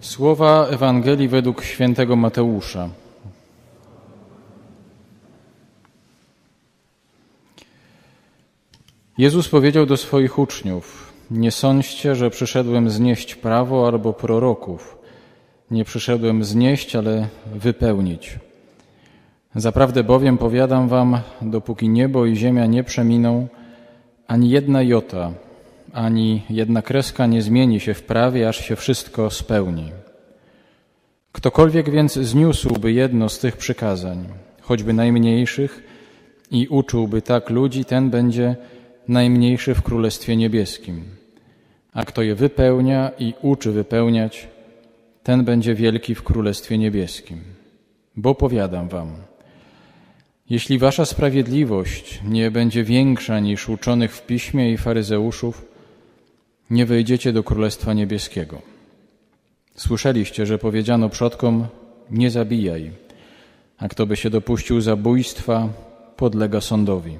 Słowa Ewangelii według świętego Mateusza. Jezus powiedział do swoich uczniów: Nie sądźcie, że przyszedłem znieść prawo albo proroków. Nie przyszedłem znieść, ale wypełnić. Zaprawdę bowiem powiadam wam, dopóki niebo i ziemia nie przeminą, ani jedna jota, ani jedna kreska nie zmieni się w prawie, aż się wszystko spełni. Ktokolwiek więc zniósłby jedno z tych przykazań, choćby najmniejszych, i uczyłby tak ludzi, ten będzie najmniejszy w Królestwie Niebieskim. A kto je wypełnia i uczy wypełniać, ten będzie wielki w Królestwie Niebieskim. Bo powiadam wam, jeśli wasza sprawiedliwość nie będzie większa niż uczonych w piśmie i faryzeuszów, nie wejdziecie do Królestwa Niebieskiego. Słyszeliście, że powiedziano przodkom: Nie zabijaj, a kto by się dopuścił zabójstwa, podlega sądowi.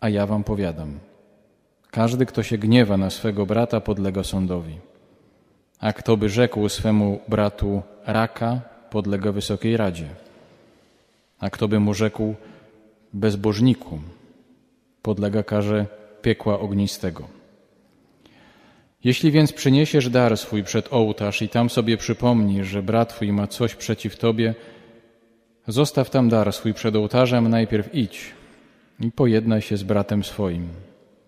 A ja wam powiadam: każdy, kto się gniewa na swego brata, podlega sądowi. A kto by rzekł swemu bratu raka, podlega wysokiej radzie. A kto by mu rzekł bezbożniku, podlega karze piekła ognistego. Jeśli więc przyniesiesz dar swój przed ołtarz i tam sobie przypomnisz, że brat twój ma coś przeciw tobie, zostaw tam dar swój przed ołtarzem, najpierw idź i pojednaj się z bratem swoim.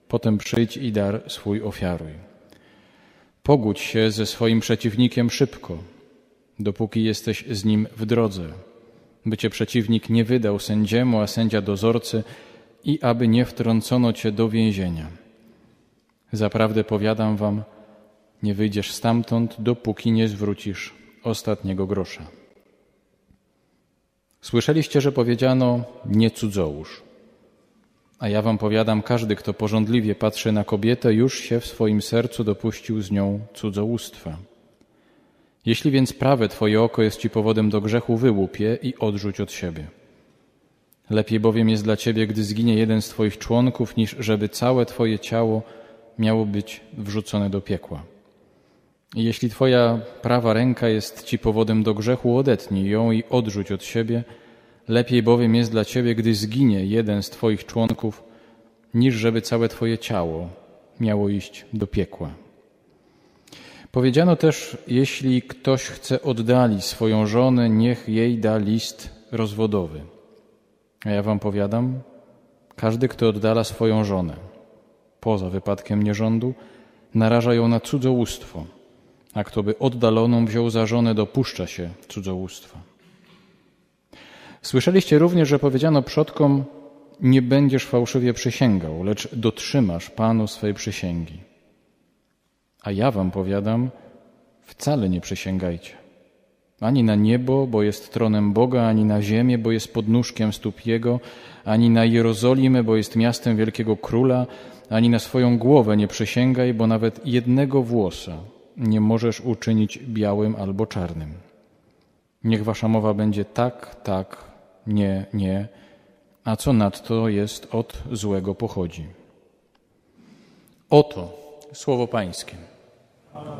Potem przyjdź i dar swój ofiaruj. Pogódź się ze swoim przeciwnikiem szybko, dopóki jesteś z nim w drodze, by cię przeciwnik nie wydał sędziemu, a sędzia dozorcy i aby nie wtrącono cię do więzienia Zaprawdę powiadam wam, nie wyjdziesz stamtąd, dopóki nie zwrócisz ostatniego grosza. Słyszeliście, że powiedziano nie cudzołóż. A ja wam powiadam, każdy, kto porządliwie patrzy na kobietę, już się w swoim sercu dopuścił z nią cudzołóstwa. Jeśli więc prawe twoje oko jest ci powodem do grzechu, wyłup je i odrzuć od siebie. Lepiej bowiem jest dla ciebie, gdy zginie jeden z twoich członków, niż żeby całe twoje ciało miało być wrzucone do piekła. Jeśli Twoja prawa ręka jest Ci powodem do grzechu, odetnij ją i odrzuć od siebie. Lepiej bowiem jest dla Ciebie, gdy zginie jeden z Twoich członków, niż żeby całe Twoje ciało miało iść do piekła. Powiedziano też, jeśli ktoś chce oddalić swoją żonę, niech jej da list rozwodowy. A ja wam powiadam, każdy, kto oddala swoją żonę, poza wypadkiem nierządu, naraża ją na cudzołóstwo, a kto by oddaloną wziął za żonę, dopuszcza się cudzołóstwa. Słyszeliście również, że powiedziano przodkom, nie będziesz fałszywie przysięgał, lecz dotrzymasz Panu swej przysięgi. A ja wam powiadam, wcale nie przysięgajcie. Ani na niebo, bo jest tronem Boga, ani na ziemię, bo jest podnóżkiem stóp Jego, ani na Jerozolimę, bo jest miastem wielkiego króla, ani na swoją głowę nie przysięgaj, bo nawet jednego włosa nie możesz uczynić białym albo czarnym. Niech wasza mowa będzie tak, tak, nie, nie, a co nadto jest od złego pochodzi. Oto słowo Pańskie. Amen.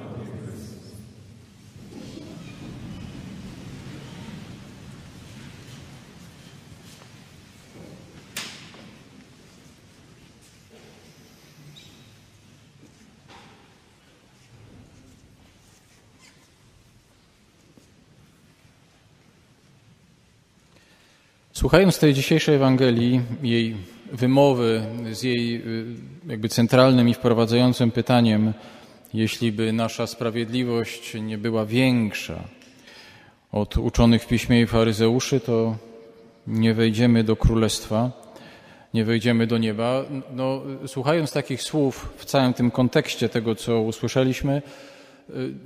Słuchając tej dzisiejszej Ewangelii, jej wymowy z jej y, jakby centralnym i wprowadzającym pytaniem, jeśli by nasza sprawiedliwość nie była większa od uczonych w piśmie i faryzeuszy, to nie wejdziemy do królestwa, nie wejdziemy do nieba. No, słuchając takich słów w całym tym kontekście tego, co usłyszeliśmy,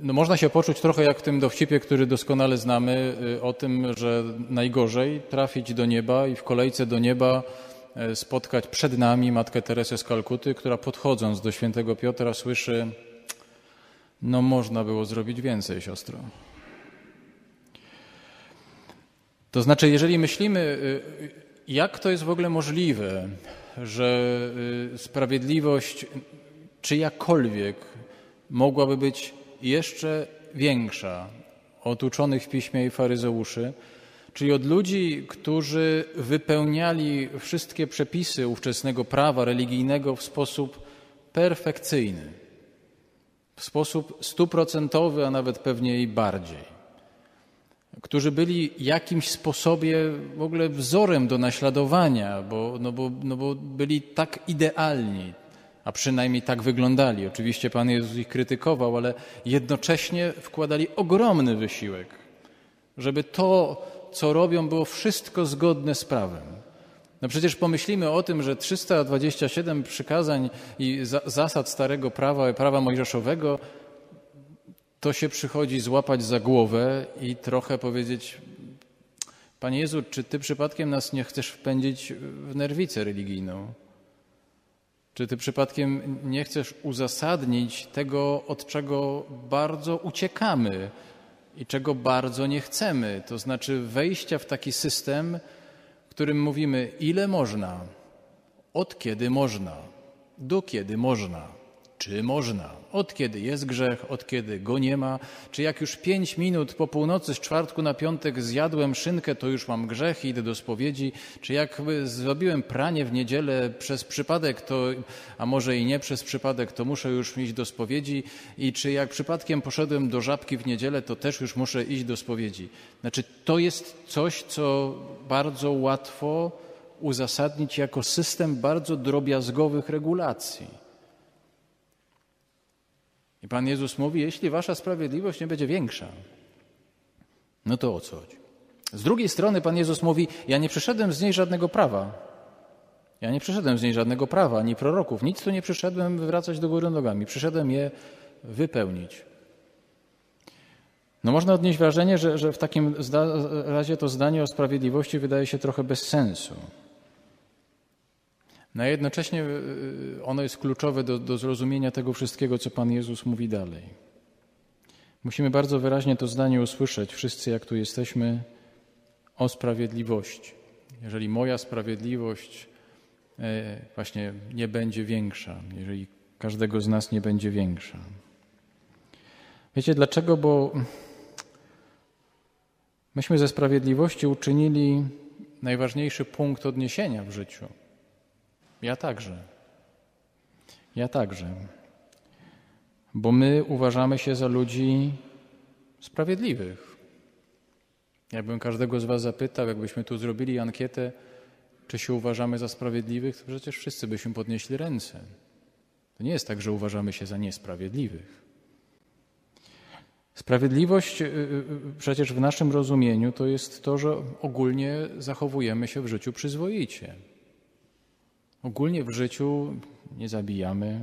no można się poczuć trochę jak w tym dowcipie, który doskonale znamy, y, o tym, że najgorzej trafić do nieba i w kolejce do nieba e, spotkać przed nami Matkę Teresę z Kalkuty, która podchodząc do świętego Piotra słyszy no można było zrobić więcej, siostro. To znaczy, jeżeli myślimy, y, jak to jest w ogóle możliwe, że y, sprawiedliwość czyjakolwiek mogłaby być jeszcze większa od uczonych w piśmie i faryzeuszy, czyli od ludzi, którzy wypełniali wszystkie przepisy ówczesnego prawa religijnego w sposób perfekcyjny, w sposób stuprocentowy, a nawet pewnie i bardziej. Którzy byli jakimś sposobie w ogóle wzorem do naśladowania, bo, no bo, no bo byli tak idealni, a przynajmniej tak wyglądali. Oczywiście Pan Jezus ich krytykował, ale jednocześnie wkładali ogromny wysiłek, żeby to, co robią, było wszystko zgodne z prawem. No przecież pomyślimy o tym, że 327 przykazań i zasad starego prawa, prawa mojżeszowego, to się przychodzi złapać za głowę i trochę powiedzieć, Panie Jezu, czy Ty przypadkiem nas nie chcesz wpędzić w nerwicę religijną? Czy Ty przypadkiem nie chcesz uzasadnić tego, od czego bardzo uciekamy i czego bardzo nie chcemy? To znaczy wejścia w taki system, w którym mówimy, ile można, od kiedy można, do kiedy można czy można. Od kiedy jest grzech, od kiedy go nie ma. Czy jak już pięć minut po północy z czwartku na piątek zjadłem szynkę, to już mam grzech i idę do spowiedzi. Czy jak zrobiłem pranie w niedzielę przez przypadek, to, a może i nie przez przypadek, to muszę już iść do spowiedzi. I czy jak przypadkiem poszedłem do żabki w niedzielę, to też już muszę iść do spowiedzi. Znaczy, to jest coś, co bardzo łatwo uzasadnić jako system bardzo drobiazgowych regulacji. I Pan Jezus mówi, jeśli wasza sprawiedliwość nie będzie większa, no to o co chodzi? Z drugiej strony Pan Jezus mówi, ja nie przyszedłem z niej żadnego prawa. Ja nie przyszedłem z niej żadnego prawa, ani proroków. Nic tu nie przyszedłem wywracać do góry nogami. Przyszedłem je wypełnić. No można odnieść wrażenie, że, że w takim razie to zdanie o sprawiedliwości wydaje się trochę bez sensu. No a jednocześnie y, y, ono jest kluczowe do, do zrozumienia tego wszystkiego, co Pan Jezus mówi dalej. Musimy bardzo wyraźnie to zdanie usłyszeć, wszyscy jak tu jesteśmy, o sprawiedliwości. Jeżeli moja sprawiedliwość e, właśnie nie będzie większa, jeżeli każdego z nas nie będzie większa. Wiecie dlaczego? Bo myśmy ze sprawiedliwości uczynili najważniejszy punkt odniesienia w życiu. Ja także. Ja także. Bo my uważamy się za ludzi sprawiedliwych. Jakbym każdego z Was zapytał, jakbyśmy tu zrobili ankietę, czy się uważamy za sprawiedliwych, to przecież wszyscy byśmy podnieśli ręce. To nie jest tak, że uważamy się za niesprawiedliwych. Sprawiedliwość y, y, y, przecież w naszym rozumieniu to jest to, że ogólnie zachowujemy się w życiu przyzwoicie. Ogólnie w życiu nie zabijamy,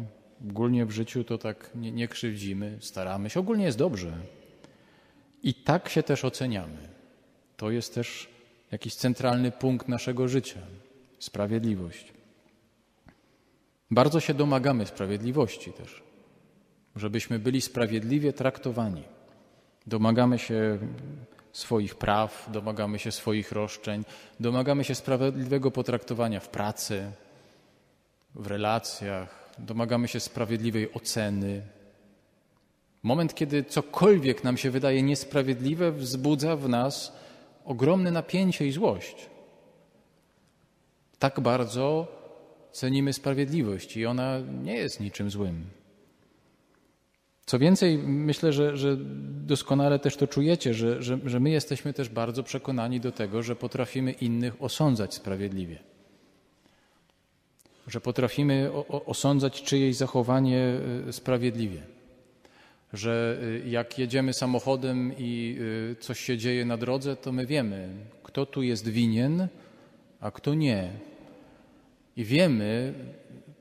ogólnie w życiu to tak nie, nie krzywdzimy, staramy się, ogólnie jest dobrze. I tak się też oceniamy. To jest też jakiś centralny punkt naszego życia sprawiedliwość. Bardzo się domagamy sprawiedliwości też, żebyśmy byli sprawiedliwie traktowani. Domagamy się swoich praw, domagamy się swoich roszczeń, domagamy się sprawiedliwego potraktowania w pracy, w relacjach, domagamy się sprawiedliwej oceny. Moment, kiedy cokolwiek nam się wydaje niesprawiedliwe, wzbudza w nas ogromne napięcie i złość. Tak bardzo cenimy sprawiedliwość i ona nie jest niczym złym. Co więcej, myślę, że, że doskonale też to czujecie, że, że, że my jesteśmy też bardzo przekonani do tego, że potrafimy innych osądzać sprawiedliwie że potrafimy osądzać czyjeś zachowanie y, sprawiedliwie. Że y, jak jedziemy samochodem i y, coś się dzieje na drodze, to my wiemy, kto tu jest winien, a kto nie. I wiemy,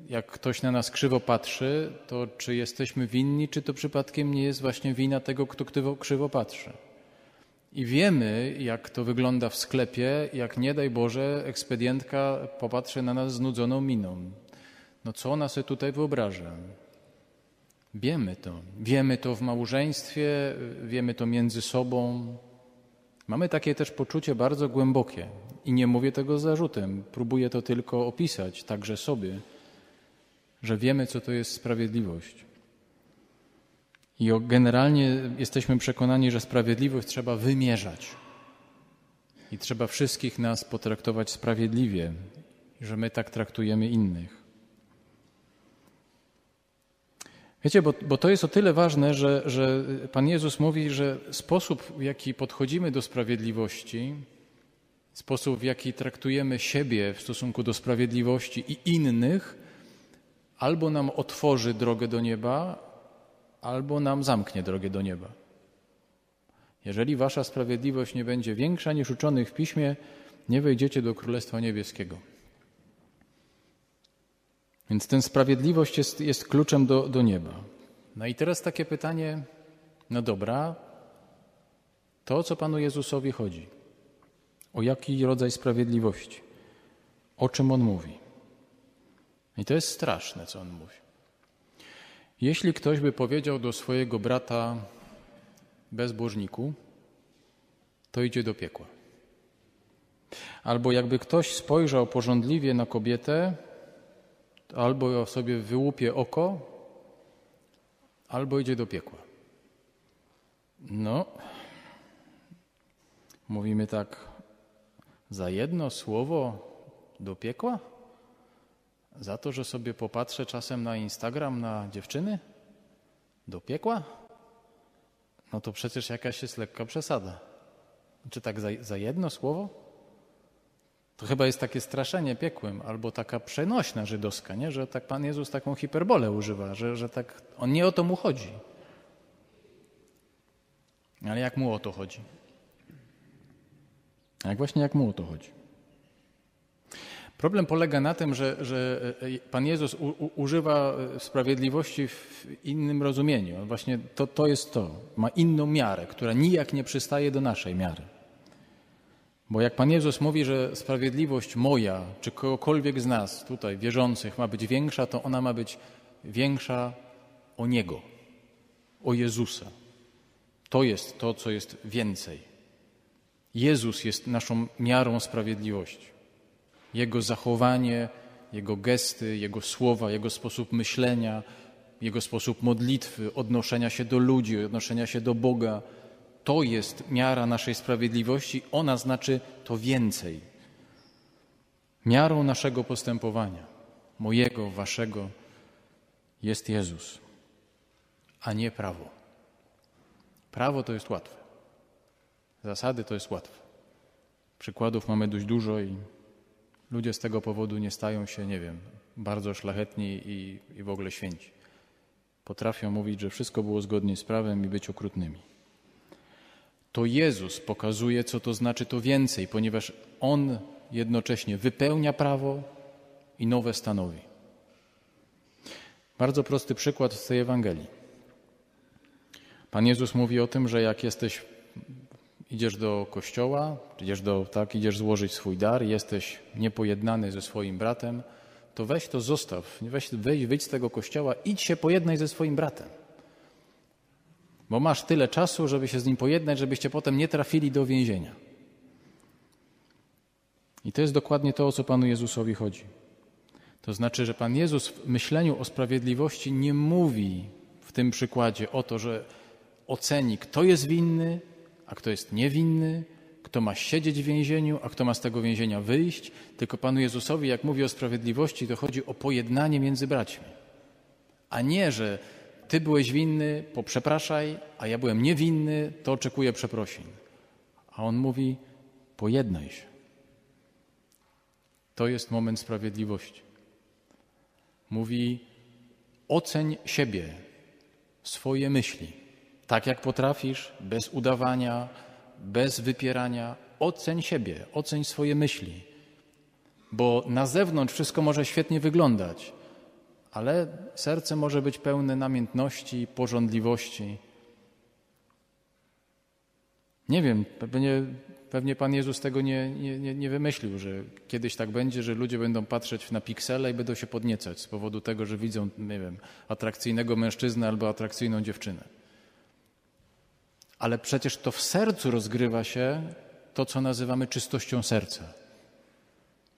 jak ktoś na nas krzywo patrzy, to czy jesteśmy winni, czy to przypadkiem nie jest właśnie wina tego, kto krzywo patrzy. I wiemy, jak to wygląda w sklepie, jak nie daj Boże, ekspedientka popatrzy na nas znudzoną miną. No co ona sobie tutaj wyobraża? Wiemy to. Wiemy to w małżeństwie, wiemy to między sobą. Mamy takie też poczucie bardzo głębokie. I nie mówię tego z zarzutem. Próbuję to tylko opisać, także sobie, że wiemy, co to jest sprawiedliwość. I generalnie jesteśmy przekonani, że sprawiedliwość trzeba wymierzać. I trzeba wszystkich nas potraktować sprawiedliwie, że my tak traktujemy innych. Wiecie, bo, bo to jest o tyle ważne, że, że Pan Jezus mówi, że sposób, w jaki podchodzimy do sprawiedliwości, sposób, w jaki traktujemy siebie w stosunku do sprawiedliwości i innych, albo nam otworzy drogę do nieba, albo nam zamknie drogę do nieba. Jeżeli wasza sprawiedliwość nie będzie większa niż uczonych w piśmie, nie wejdziecie do Królestwa Niebieskiego. Więc ten sprawiedliwość jest, jest kluczem do, do nieba. No i teraz takie pytanie, no dobra, to o co Panu Jezusowi chodzi? O jaki rodzaj sprawiedliwości? O czym On mówi? I to jest straszne, co On mówi. Jeśli ktoś by powiedział do swojego brata bezbożniku, to idzie do piekła. Albo jakby ktoś spojrzał porządliwie na kobietę, albo sobie wyłupie oko, albo idzie do piekła. No, mówimy tak, za jedno słowo do piekła? Za to, że sobie popatrzę czasem na Instagram na dziewczyny? Do piekła? No to przecież jakaś jest lekka przesada. Czy tak za, za jedno słowo? To chyba jest takie straszenie piekłem, albo taka przenośna żydowska, nie? że tak Pan Jezus taką hiperbolę używa, że, że tak, on nie o to mu chodzi. Ale jak mu o to chodzi? Jak właśnie jak mu o to chodzi? Problem polega na tym, że, że Pan Jezus u, u, używa sprawiedliwości w innym rozumieniu. Właśnie to, to jest to. Ma inną miarę, która nijak nie przystaje do naszej miary. Bo jak Pan Jezus mówi, że sprawiedliwość moja, czy kogokolwiek z nas tutaj wierzących ma być większa, to ona ma być większa o Niego, o Jezusa. To jest to, co jest więcej. Jezus jest naszą miarą sprawiedliwości. Jego zachowanie, Jego gesty, Jego słowa, Jego sposób myślenia, Jego sposób modlitwy, odnoszenia się do ludzi, odnoszenia się do Boga – to jest miara naszej sprawiedliwości, ona znaczy to więcej. Miarą naszego postępowania, mojego, waszego, jest Jezus, a nie prawo. Prawo to jest łatwe. Zasady to jest łatwe. Przykładów mamy dość dużo i ludzie z tego powodu nie stają się, nie wiem, bardzo szlachetni i, i w ogóle święci. Potrafią mówić, że wszystko było zgodnie z prawem i być okrutnymi to Jezus pokazuje, co to znaczy to więcej, ponieważ On jednocześnie wypełnia prawo i nowe stanowi. Bardzo prosty przykład z tej Ewangelii. Pan Jezus mówi o tym, że jak jesteś, idziesz do kościoła, idziesz, do, tak, idziesz złożyć swój dar, jesteś niepojednany ze swoim bratem, to weź to zostaw, weź, weź, wyjdź z tego kościoła, idź się pojednaj ze swoim bratem bo masz tyle czasu, żeby się z nim pojednać, żebyście potem nie trafili do więzienia. I to jest dokładnie to, o co Panu Jezusowi chodzi. To znaczy, że Pan Jezus w myśleniu o sprawiedliwości nie mówi w tym przykładzie o to, że oceni, kto jest winny, a kto jest niewinny, kto ma siedzieć w więzieniu, a kto ma z tego więzienia wyjść, tylko Panu Jezusowi, jak mówi o sprawiedliwości, to chodzi o pojednanie między braćmi. A nie, że ty byłeś winny, poprzepraszaj, a ja byłem niewinny, to oczekuję przeprosin. A on mówi: pojednaj się. To jest moment sprawiedliwości. Mówi: oceń siebie, swoje myśli, tak jak potrafisz, bez udawania, bez wypierania. Oceń siebie, oceń swoje myśli. Bo na zewnątrz wszystko może świetnie wyglądać, ale serce może być pełne namiętności, porządliwości. Nie wiem, pewnie, pewnie Pan Jezus tego nie, nie, nie wymyślił, że kiedyś tak będzie, że ludzie będą patrzeć na piksele i będą się podniecać z powodu tego, że widzą, nie wiem, atrakcyjnego mężczyznę albo atrakcyjną dziewczynę. Ale przecież to w sercu rozgrywa się to, co nazywamy czystością serca.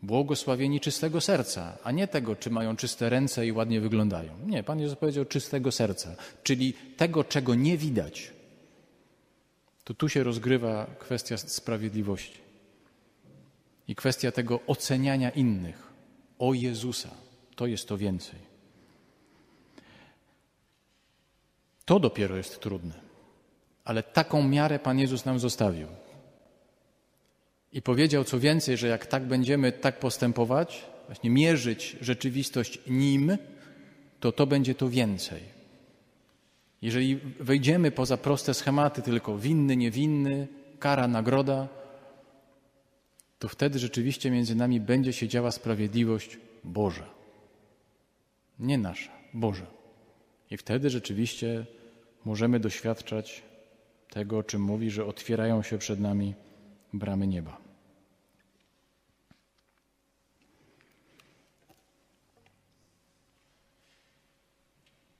Błogosławieni czystego serca, a nie tego, czy mają czyste ręce i ładnie wyglądają. Nie, Pan Jezus powiedział czystego serca, czyli tego, czego nie widać. To tu się rozgrywa kwestia sprawiedliwości i kwestia tego oceniania innych o Jezusa. To jest to więcej. To dopiero jest trudne, ale taką miarę Pan Jezus nam zostawił. I powiedział co więcej, że jak tak będziemy tak postępować, właśnie mierzyć rzeczywistość nim, to to będzie to więcej. Jeżeli wejdziemy poza proste schematy, tylko winny, niewinny, kara, nagroda, to wtedy rzeczywiście między nami będzie się działa sprawiedliwość Boża. Nie nasza, Boża. I wtedy rzeczywiście możemy doświadczać tego, o czym mówi, że otwierają się przed nami bramy nieba.